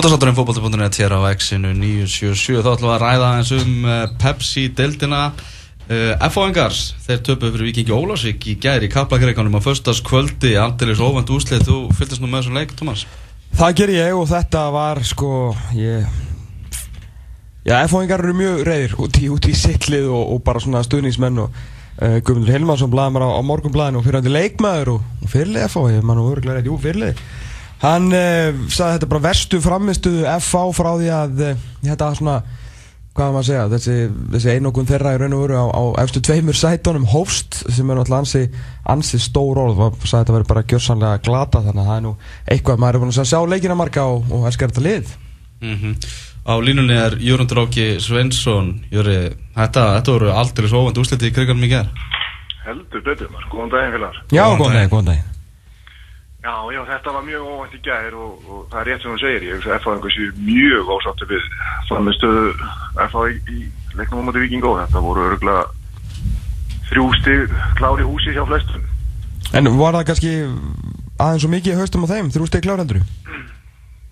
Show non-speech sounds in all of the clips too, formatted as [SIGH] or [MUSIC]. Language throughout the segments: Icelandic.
Útastátturinn fókbalti.net hér á X-inu 977 þá ætlum við að ræða eins um uh, Pepsi-deildina. Uh, F.O.N.Gars, þeir töpuð fyrir Vikingi Ólásík í gæri í Kaplakreikanum á förstaskvöldi, andilis ofand úslið þú fylgist nú með þessum leik, Thomas Það ger ég og þetta var sko ég Já, F.O.N.Gar eru mjög reyðir út í, út í siklið og, og bara svona stuðningsmenn og uh, Guðmundur Hilmarsson blaði mér á, á morgunblæðinu og fyrir hann til leikmaður og, og fyrirlið F.O. Hann uh, sagði þetta bara verstu framistuðu FH frá því að uh, þetta svona, hvað maður að segja, þessi, þessi einokun þeirra í raun og veru á, á efstu tveimur sætonum hófst sem er náttúrulega ansi, ansi stór orð og sagði þetta verið bara gjörsanlega glata þannig að það er nú eitthvað maður er búin að sjá leikina marga og, og elskar þetta lið. mm -hmm. Á línunni er Jörgundur Áki Svensson Jöri, þetta, þetta voru aldrei svo ofand úslið í kriganum í gerð Heldur betur maður, góðan daginn félagar. Já, Góðan daginn, góðan daginn. Já, já, þetta var mjög óvænt í gær og, og það er rétt sem þú segir, ég hugsa að FH einhversu mjög ósáttu við framistöðu FH í, í leiknum á móti Víkingó, þetta voru örgulega þrjú stig klári húsi hjá flestum. En var það kannski aðeins svo mikið haustum á þeim, þrjú steg kláreldur?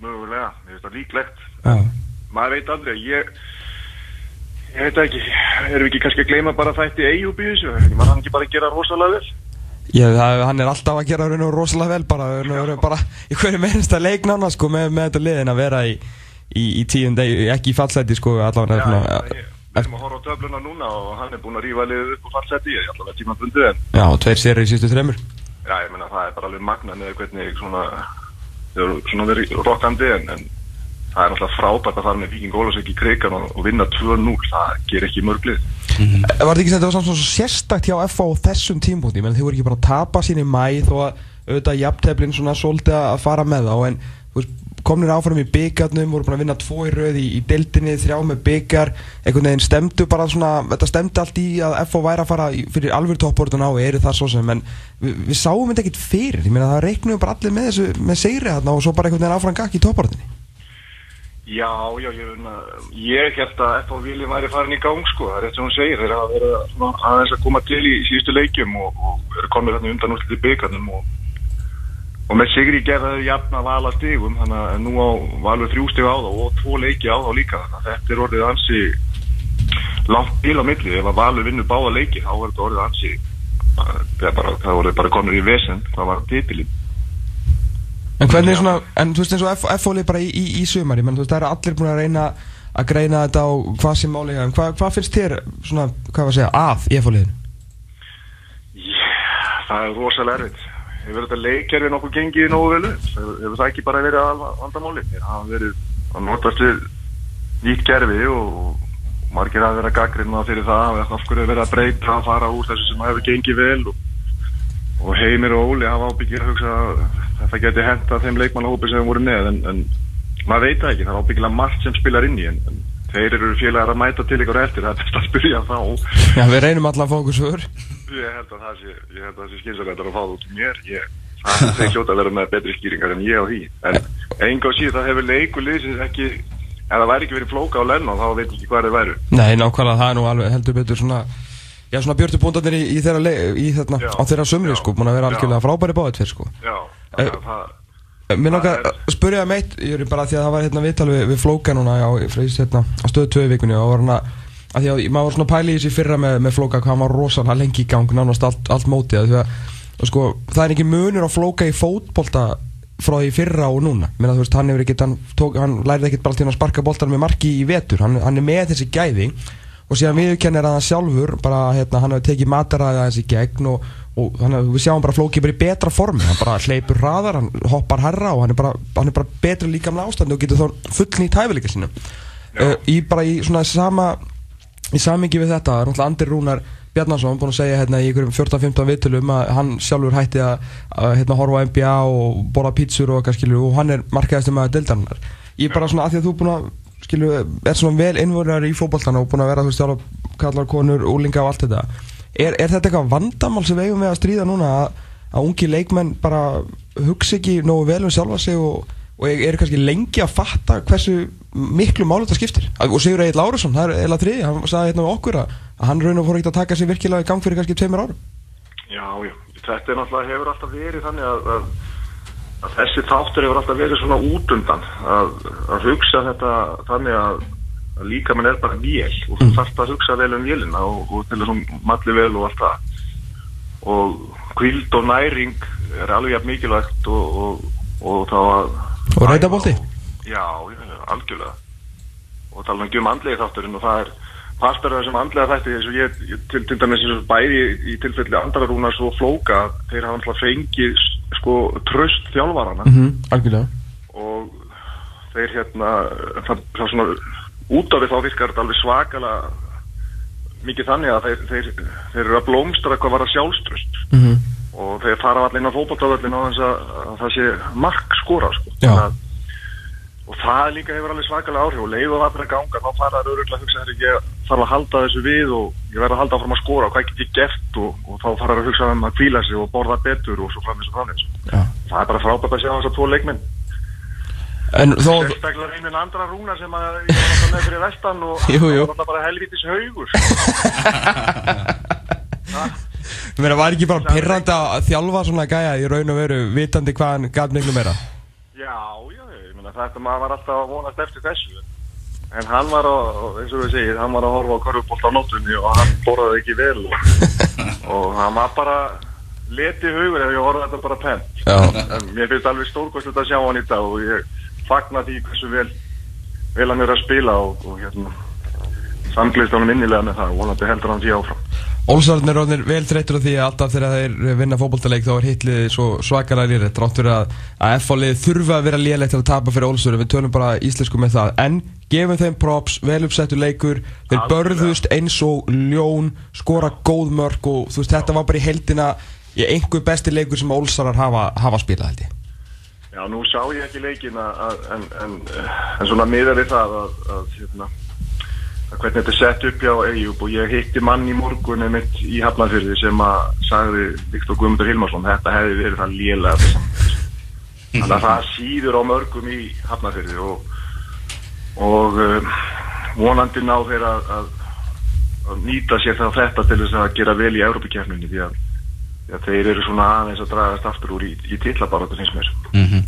Mögulega, mér finnst það líklegt. Já. Maður veit aldrei, ég, ég veit ekki, erum við ekki kannski að gleyma bara þætti þessu, maður hann ekki bara gera rosalega vel? Já, það, hann er alltaf að gera raun og rosalega vel bara, raun og bara í hverju mennsta leik nána sko með, með þetta liðin að vera í, í, í tíund, ekki í fallseti sko allavega Já, svona, ég, við erum að horfa á töfluna núna og hann er búinn að rífa liðið upp og fallseti, ég er allavega tíma bundið en Já, tveir sérir í sístu þreymur Já, ég meina það er bara alveg magna með hvernig svona, þau eru svona verið rokkandi en, en það er náttúrulega frábært að fara með Viking Ólafsvík í krigan og, og vinna 2-0, það ger ekki mörglið. Var þetta ekki sem þetta var samt svona sérstakt hjá FA á þessum tímpúti, menn þið voru ekki bara að tapa sín í mæ þó að auðvitað jafnteflin svona svolítið að fara með þá en þú veist, komnir áfram í byggarnum, voru búin að vinna tvo í röð í, í deildinni, þrjá með byggar einhvern veginn stemdu bara svona þetta stemdi allt í að FA væri að fara í, fyrir alveg toppbortun á, eru það svo sem en við, við sáum þetta ekkert fyrir, ég meina það reiknum bara allir með þessu, með segri þarna og svo bara einhvern veginn áfram gakk í toppbortunni Já, já, ég, meina, ég held að F.A. Viljum væri farin í gang sko, það er rétt sem hún segir, þeir hafa verið aðeins að koma til í síðustu leikjum og, og eru komið þarna undan úr til byggarnum og, og með Sigri gerða þau jafn að vala stigum, þannig að nú á valur þrjú stig á þá og tvo leiki á þá líka, þannig að þetta er orðið ansi langt til á milli, ef að valur vinnur báða leiki, þá er þetta orðið ansi, það er bara, það orðið bara konur í vesen, það var titilinn. En hvernig er svona, en þú veist eins og FO lið bara í, í, í sumar, ég menn þú veist það eru allir búin að reyna að greina þetta á hvað sem máli en hvað, hvað finnst þér svona, hvað var að segja, að í FO liðinu? Yeah, það er rosalega erfitt. Hefur þetta leikkerfi nokkuð gengið nógu vel upp? Hefur það ekki bara verið alva- vandamáli? Það hafa verið að notast við nýtt kerfi og margir hafa verið að gaggrina fyrir það af hverju er verið að breyta að fara úr þessu sem hefur gengið vel og, og Heimir og Óli hafa ábyggir að hugsa að þetta geti henta þeim leikmannahópi sem við vorum með en, en maður veit það ekki, það er ábyggilega margt sem spilar inn í en, en þeir eru félagar að mæta til ykkur eftir, það er best að spyrja þá Já, við reynum alltaf að fá okkur svör. Ég held að það sé, það sé skynsalega að fá það út mér. Ég, það er hljóta að vera með betri skýringar en ég á því. En enga og síðan það hefur leikulið ekki, ef það væri ekki verið flóka á lenn þá veit ekki hvað þeir væru. Nei, nákvæmlega, það er nú alveg heldur betur svona, já svona björtu búndarnir í, í þeirra, í þarna, Já. á þeirra sumri Já. sko, búin að vera algjörlega frábæri báðið tveir sko. Já, Eh, það, Mér er- að spyrja um eitt, ég er bara því að það var hérna viðtal við, við Flóka núna á, hérna, á stöðu tvö vikunni og var hérna, að því að maður var svona pæli í þessi fyrra með, með Flóka hvað hann var rosalega lengi í gang, nánast allt, allt mótið að því að, og sko, það er ekki munur á Flóka í fótbolta frá því fyrra og núna, þú veist, hann ekkert, hann, tók, hann lærið ekkert bara til að sparka boltar með marki í vetur, hann, hann er með þessi gæði og síðan viðurkennir að hann sjálfur bara, hérna, hann hefur tekið mataræði aðeins í gegn og, og hann, við sjáum bara Flóki bara í betra formi, hann bara hleypur hraðar hann hoppar herra og hann er bara, hann er bara betri líkamlega ástandi og getur þá fullni í tæfileika sínum. Uh, í bara í svona sama í samingi við þetta, er náttúrulega Andri Rúnar Bjarnason búinn að segja hérna í einhverjum 14-15 viðtölum að hann sjálfur hætti að, að hérna, horfa NBA og borða pítsur og eitthvað skilur og hann er markaðist um að deildarinnar. Ég er bara svona að því að þú búinn að skilur, er svona vel innvörðar í fótboltan og búinn að vera þú veist þjálfa kallar konur, úlinga og allt þetta er, er þetta eitthvað vandamál sem við eigum við að stríða núna að, að ungi leikmenn bara hugsa ekki nógu vel um sjálfa sig og, og eru kannski lengi að fatta hversu miklu máli þetta skiptir? Og Sigur Egil Lárusson, það er eða þriði hann sagði hérna með okkur að, að hann raun og fór ekkert að taka sig virkilega í gang fyrir kannski tveimur árum. Já, já, þetta er náttúrulega hefur alltaf verið þannig að, að þessi þáttur hefur alltaf verið svona útundan að, hugsa þetta þannig að líka mann er bara vél og þú þarfst að hugsa vel um vélina og, og til þessum malli vel og allt það. Og kvild og næring er alveg jafn mikilvægt og, og, og þá að Og reytabolti? Já, algjörlega. Og tala um andlega þátturinn og það er partur af þessum andlega þætti eins og ég, til, til dæmis eins og bæði í tilfelli andararúnar svo flóka þeir hafa alltaf fengið sko tröst þjálfarana Mhm, algjörlega. Og þeir hérna það, það svona út því þá virkar þetta alveg svakalega mikið þannig að þeir, þeir, þeir eru að blómstra hvað var að sjálfströst Mhm. og þeir fara allir inn á fótballtaföllin á þess að, að það sé mark skora sko. Að- og það líka hefur alveg svakalega áhrif og leið og það að ganga þá fara það öruglega að hugsa þegar ég þarf að halda þessu við og ég verð að halda áfram að skora og hvað get ég gert og, og þá fara það að hugsa um að kvíla sig og borða betur og svo framins og framins Já. það er bara frábært að sjá þess að tvo þó, sérstaklega einhvern andra rúna sem að ég var alltaf með fyrir vestan og það var alltaf bara helvítis haugur. Þú meina, var ekki bara pirrandi að þjálfa svona gæja í raun og veru vitandi hvað hann gaf miklu meira? Já, já, ég meina þetta maður var alltaf að vonast eftir þessu. En hann var að, eins og við segir hann var að horfa á korfubólt á nótunni og hann borðaði ekki vel og, [LAUGHS] hann var bara leti hugur ef ég horfði þetta bara penn en mér finnst alveg stórkostlega að sjá hann í dag og ég fagna því hversu vel vel hann er að spila og, og hérna samglist hann innilega með það og vonandi heldur hann því áfram. Ólsarðin er orðinir vel þreytur á því að alltaf þegar þeir vinna fótboltaleik þá er hitlið svo svakalega lýrætt rátt fyrir að, að F-fólið þurfa að vera lýrætt til að tapa fyrir Ólsarðin, við tölum bara íslensku með það. En gefum þeim props, vel uppsettu leikur þeir börðust eins og ljón skora góð mörg og þú veist þetta var bara í heldina einhver besti leikur sem Ólsarðar hafa, hafa spilað held ég Já, nú sá ég ekki leikin að, en, en, en svona miða við það að, að, hérna, að hvernig þetta er sett upp hjá Eyjúb og ég hitti mann í morgunum mitt í Hafnarfyrði sem að sagði Viktor Guðmundur Hilmarsson þetta hefði verið það lélega þannig að það síður á mörgum í Hafnarfyrði og, og um, vonandi ná þeir að, nýta sér það þetta til þess að gera vel í Európa-kjefninni því að, að þeir eru svona aðeins að dragast aftur úr í, í tillabaratu finnst mér. Mhm.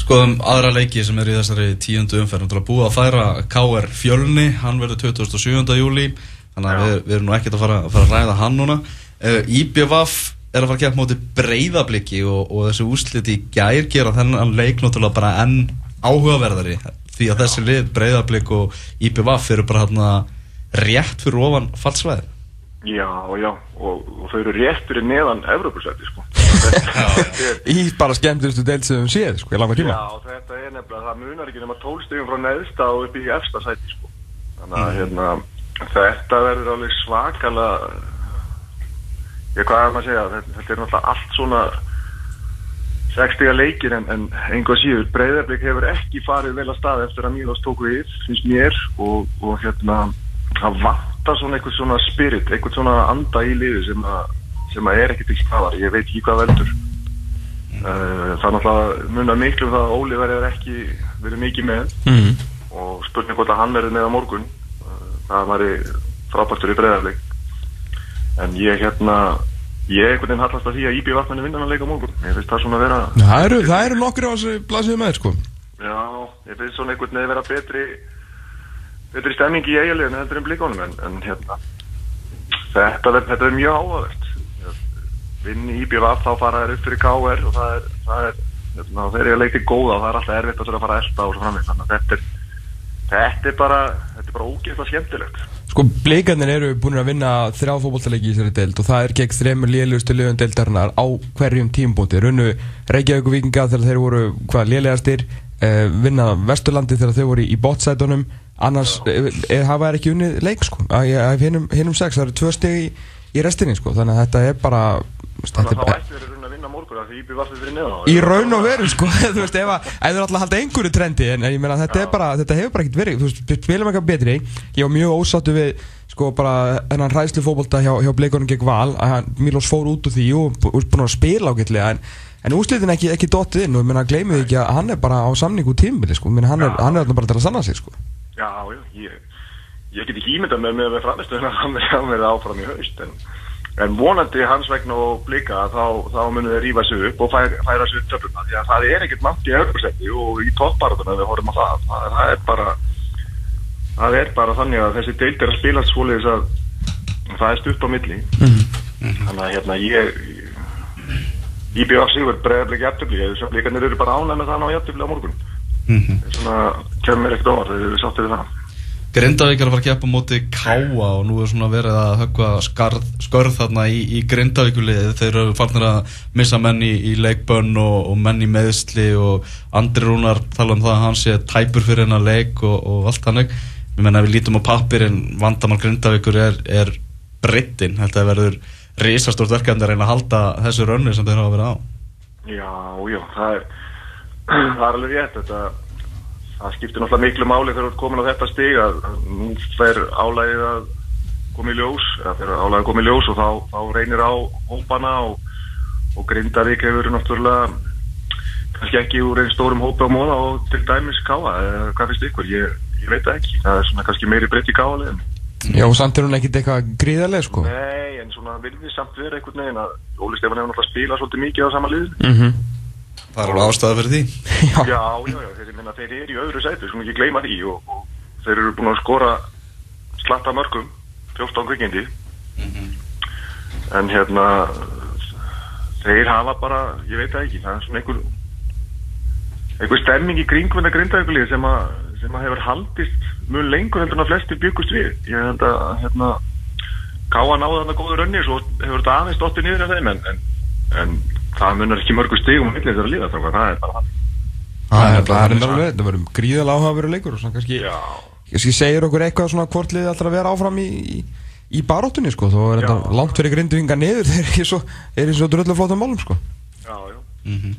Skoðum aðra leiki sem eru í þessari tíundu umferð. Náttúrulega búið að færa KR Fjölni. Hann verður 27. júli Þannig að Já. við, við erum nú ekkert að fara, að fara að ræða hann núna. Uh, IBVF er að fara að gefa móti breyðabliki og, og þessi úsliti í gær gera þennan leik náttúrulega bara enn áhugaverðari. Því að þessi lið breyðablik og IBVF eru bara hérna rétt fyrir ofan fallsvæði Já, já, og, og þau eru rétt fyrir neðan Evropasæti, sko. Þetta er, í bara skemmtilegustu deild sem við séð sko, í langa tíma já, þetta er nefnilega, það munar ekki nema tólstegum frá neðsta og upp í efsta sæti, sko. Þannig að, hérna, þetta verður alveg svakalega, ég, hvað er maður að segja, þetta, þetta er náttúrulega allt svona 60 leikir en, en einhvað síður, Breiðarblik hefur ekki farið vel að stað eftir að Mílos tók við, finnst mér, og, og hérna, það vantar svona eitthvað svona spirit, eitthvað svona anda í liði sem að, sem að er ekki til staðar, ég veit ekki hvað veldur. Uh, það er náttúrulega munar miklu um það að Óli verður ekki verið mikið með. Mm. og spurning hvort að hann verður með á morgun. Uh, það væri frábærstur í breyðarleik en ég hérna ég einhvern veginn hallast að því að Íbí vatnarni vinna hann leik á morgun. Ég finnst það svona að vera það eru, það eru nokkur á þessu blasiðu með sko. Já, ég finnst svona einhvern veginn vera betri betri stemning í eiginleginu heldur en blíkonum en, en hérna þetta, þetta er mjög áhugavert. Vinni Íbí vatn þá fara þær upp fyrir KR og það er, það er hérna, þeir eru að leikti góða og það er alltaf erfitt að fara að elda og svo framvegð þannig að þetta er þetta er bara, bara ógeðslega skemmtilegt. Sko, blikarnir eru búin að vinna þrjá fótbolltaleiki í þessari deild og það er gegn þremur lélegustu liðun deildarinnar á hverjum tímbúti. Runnu Reykjavík vikinga þegar þeir voru hvað lélegastir, eh, vinna Vesturlandi þegar þeir voru í bótsætunum, annars eh, eh, hafa þær ekki unnið leik sko. Hinnum, sex, það eru tvö steg í, í restinni sko, þannig að þetta er bara... Þannig er að þá ætti verið að vinna morgun af því Íbí vatnið fyrir neðan í raun og veru sko [LAUGHS] þú veist ef að ef þú er alltaf halda einhverju trendi en ég meina þetta er bara þetta hefur bara ekkert verið þú veist við spilum eitthvað betri. Ég var mjög ósáttu við sko bara hennan hræðslu fótbolta hjá, hjá bleikunum gegn val að hann, Milos fór út úr því og er búin að spila ágætlega en en úslitin ekki ekki dottið inn og ég meina gleymið ekki að hann er bara á samningu tímbili sko. Ég meina hann er hann er þarna bara til að sanna sig sko Já, já, ég, ég get ekki ímyndað með með, framistöðuna [LAUGHS] að hann verði- áfram í haust en, en vonandi hans vegna og blika þá, þá munum þeir rífa sig upp og færa, færa sig upp töfluna því að það er ekkert mann í öðrusetti og í toppbarðuna við horfum á það. það það er bara það er bara þannig að þessi deild er að spila svoleiðis að það er stutt á milli. Þannig að hérna ég IBF Sigur bregðarleik jæftabli þess að blikarnir eru bara ánæg með það á jæftabli á morgun Mhm. svona kemur mér ekkert þegar við sáttum við það. Grindavík er að fara að keppa móti Káa og nú er svona verið að höggva skarð, skörð þarna í, í Grindavíkuliði þeir eru farnir að missa menn í, í leikbönn og, og menn í meðsli og Andri Rúnar tala um það að hann sé tæpur fyrir hennar leik og, og allt hannig við menna ef við lítum á pappirinn vandamál Grindavíkur er, er breyttin þetta verður risastórt verkefni að reyna að halda þessu rönni sem þeir hafa verið á. Já, já, það er það er alveg rétt þetta það skiptir náttúrulega miklu máli þegar þú ert komin á þetta stig að, nú fer álægið að koma í ljós eða þegar álægið að koma í ljós og þá, þá reynir á hópana og, og Grindavík hefur náttúrulega kannski ekki úr einn stórum hópi á móða og til dæmis káa, eða hvað finnst ykkur? Ég, ég veit ekki, það er svona kannski meiri breytt í káalegin Já, samt er hún ekkit eitthvað gríðarlega sko. Nei, en svona vilði samt vera einhvern veginn að Óli Stefán hefur náttúrulega spilað svolítið mikið á sama lið mm -hmm. Það er alveg ástæða fyrir því. [LAUGHS] Já, já, já, þeir, minna, þeir eru í öðru sæti, svona ekki gleyma því og, og þeir eru búin að skora slatta mörgum, 14 kvikindi. En hérna þeir hafa bara, ég veit það ekki það er svona einhver einhver stemming í kringum þetta grindaugulið sem að sem að hefur haldist mjög lengur heldur en að flesti byggust við. Ég held að hérna Káa náði þarna góður rönni svo hefur þetta aðeins dottið niður af þeim en, en, en það munar ekki mörgu stigum millir þessar liða það er bara hann Það er bara alveg, það verður gríðarlega áhugaveru leikur og svona kannski, Já, kannski segir okkur eitthvað svona hvort liðið alltaf að vera áfram í, í, í baróttunni sko, þó er þetta Já. langt fyrir grinduvinga niður, [LAUGHS] þeir eru svo, er í svo dröllu flótum málum sko. já, já Mhm.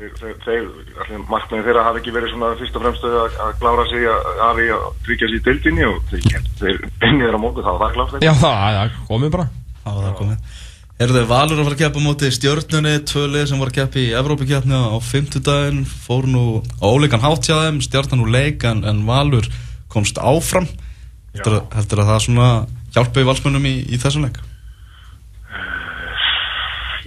þeir, þeir, þeir allir markmiðin þeirra hafi ekki verið svona fyrst og fremst að, að klára sig að hafi að tryggja sig í deildinni og þeir, þeir bennið þeirra móti þá var það klárt Já, það, það komið bara. Það var það komið Eru þau Valur að fara að keppa móti stjórnunni tvölið sem var að keppa í Evrópikeppni á fimmtudaginn fór nú á óleikan hátt hjá þeim stjórnan úr leik en, en Valur komst áfram. Heldur, heldur að það svona hjálpa í valsmönnum í, í þessum leik?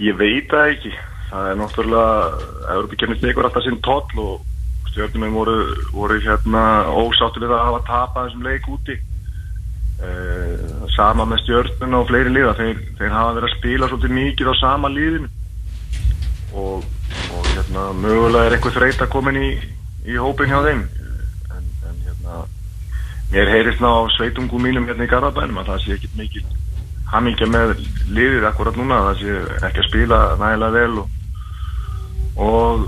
Ég veit það ekki. Það er náttúrulega Európa-kemni tekur alltaf sinn toll og stjórnum voru, voru hérna ósáttu við að hafa tapað þessum leik úti sama með stjórnuna og fleiri liða þeir, þeir hafa verið að spila svolítið mikið á sama liðinu. Og, og hérna mögulega er einhver þreyta komin í, í hópin hjá þeim. En, en hérna mér heyrist ná sveitungum mínum hérna í Garðabænum að það sé ekkit mikil hamingja með liðið akkurat núna það sé ekki að spila nægilega vel og, og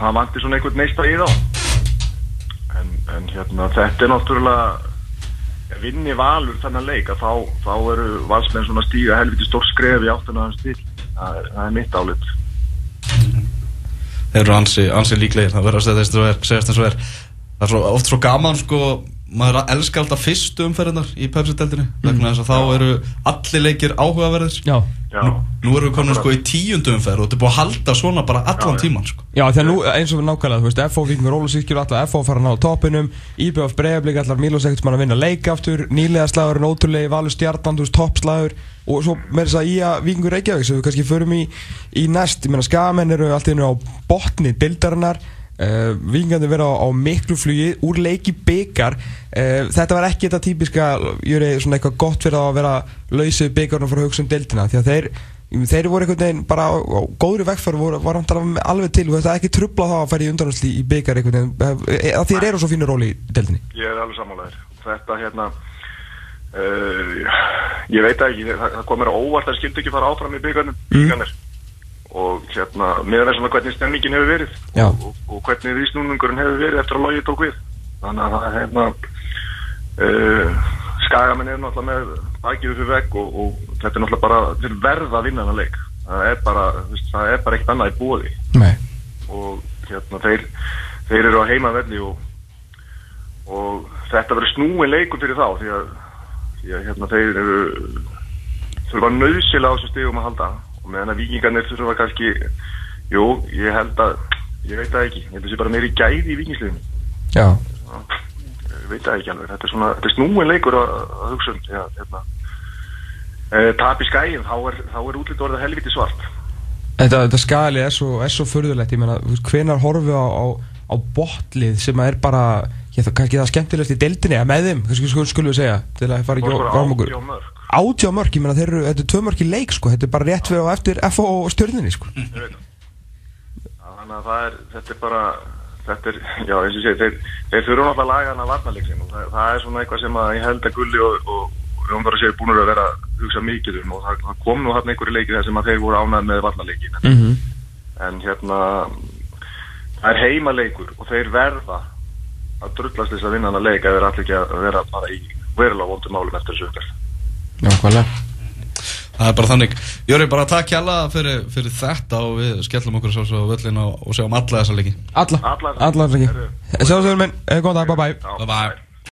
það vantir svona einhvern neista í þá. En, en hérna þetta er náttúrulega vinni valur leik að þá, þá eru valsmenn svona stíga helviti stór skref í áttuna hans til það er, það er mitt álit Þeir eru ansi, ansi líklegir það verður að segja þess að er, og er það er svo, oft svo gaman sko maður elskar alltaf fyrstu umferðinar í Pepsi-deltinni vegna þess að þá eru allir leikir áhugaverðir. Já. Nú, nú erum við komin sko í tíundu umferð og þetta er búið að halda svona bara allan tíman sko. Já, þegar nú, eins og við nákvæmlega, þú veist, FO Víkingur Ólusíkjur alltaf, FO fara að ná á toppinum IBF Breiðablík allar Mílos ekkert mann að vinna leik aftur, nýlega slagurinn ótrúlegi Valur veist, toppslagur og svo með þess að í að Víkingur Reykjavík sem við kannski förum í, í næst, ég meina skamenn eru allt í hennu á botni dildarinnar uh, Víkingandi vera á, á miklu flugi úr leiki byggar uh, þetta var ekki þetta típiska jöri svona eitthvað gott fyrir að vera lausið byggarnum fyrir að hugsa um dildina því að þeir þeir voru einhvern veginn bara á, á góðri vegferð voru, var hann alveg til og þetta ekki trubla þá að í undanhansli í byggar einhvern veginn að þér eru svo fínur róli í deildinni Ég er alveg sammálaður. Þetta hérna, uh, ég veit ekki, það, það komir óvart að skildi ekki fara áfram í byggarnir. Mm. Og hérna, meðan þess að hvernig stemmingin hefur verið. Og, og, og hvernig vísnúningurinn hefur verið eftir að logið tók við. Þannig að hérna, uh, skagamenn er náttúrulega með bakið fyrir vegg og, og þetta er náttúrulega bara, þeir verða að vinna þennan leik. Það er bara, er bara eitt annað í bóði Nei. Og hérna þeir, þeir eru á heimavelli og, og þetta verður snúin leikur fyrir þá því að, því að hérna þeir eru þurfa nöðsila á þessu stegum að halda og meðan að vikingarnir þurfa kannski jú, ég held að ég veit það ekki, ég held að það sé bara meiri gæði í vikingsliðinu Já. Ég veit það ekki alveg, þetta er svona þetta er snúin leikur að, að hugsa um að hérna uh, tap í skæin, þá er, er útlýtt orðið helviti svart. Þetta, þetta skali er svo, svo furðulegt, ég meina, hvenar horfum við á, á, á botlið sem að er bara, ég það kannski það skemmtilegast í deildinni, eða með þeim, skulum, við segja, til að fara ekki á mörg Átjá mörg, ég meina, þeir eru, þetta er tvö mörg í leik, sko, þetta er bara rétt við og eftir FO og stjörninni, sko. Það. Þannig að það er, þetta er bara, þetta er, já eins og segi, þeir, þeir þurfa náttúrulega að laga hana varnarleiksinn og það, það er svona eitthvað sem að ég held að Gulli og, og Jón bara séu búin að vera að hugsa mikið um og það, það kom nú hann einhverju leikið þar sem að þeir voru ánægð með varnarleikin en, -hmm. en hérna, það er heimaleikur og þeir verða að drullast þess að vinna hana leik eða allir ekki að vera bara í verulega vondum málum eftir þessu umferð. Nákvæmlega. Það er bara þannig Jöri, bara takk hjalla fyrir, fyrir þetta og við skellum okkur svo svo á völlin og, og sjáum alla þessa leiki Alla, Alla- Herru. ekki. Sjáðu þau minn, góðan dag, bye bye. Bye bye.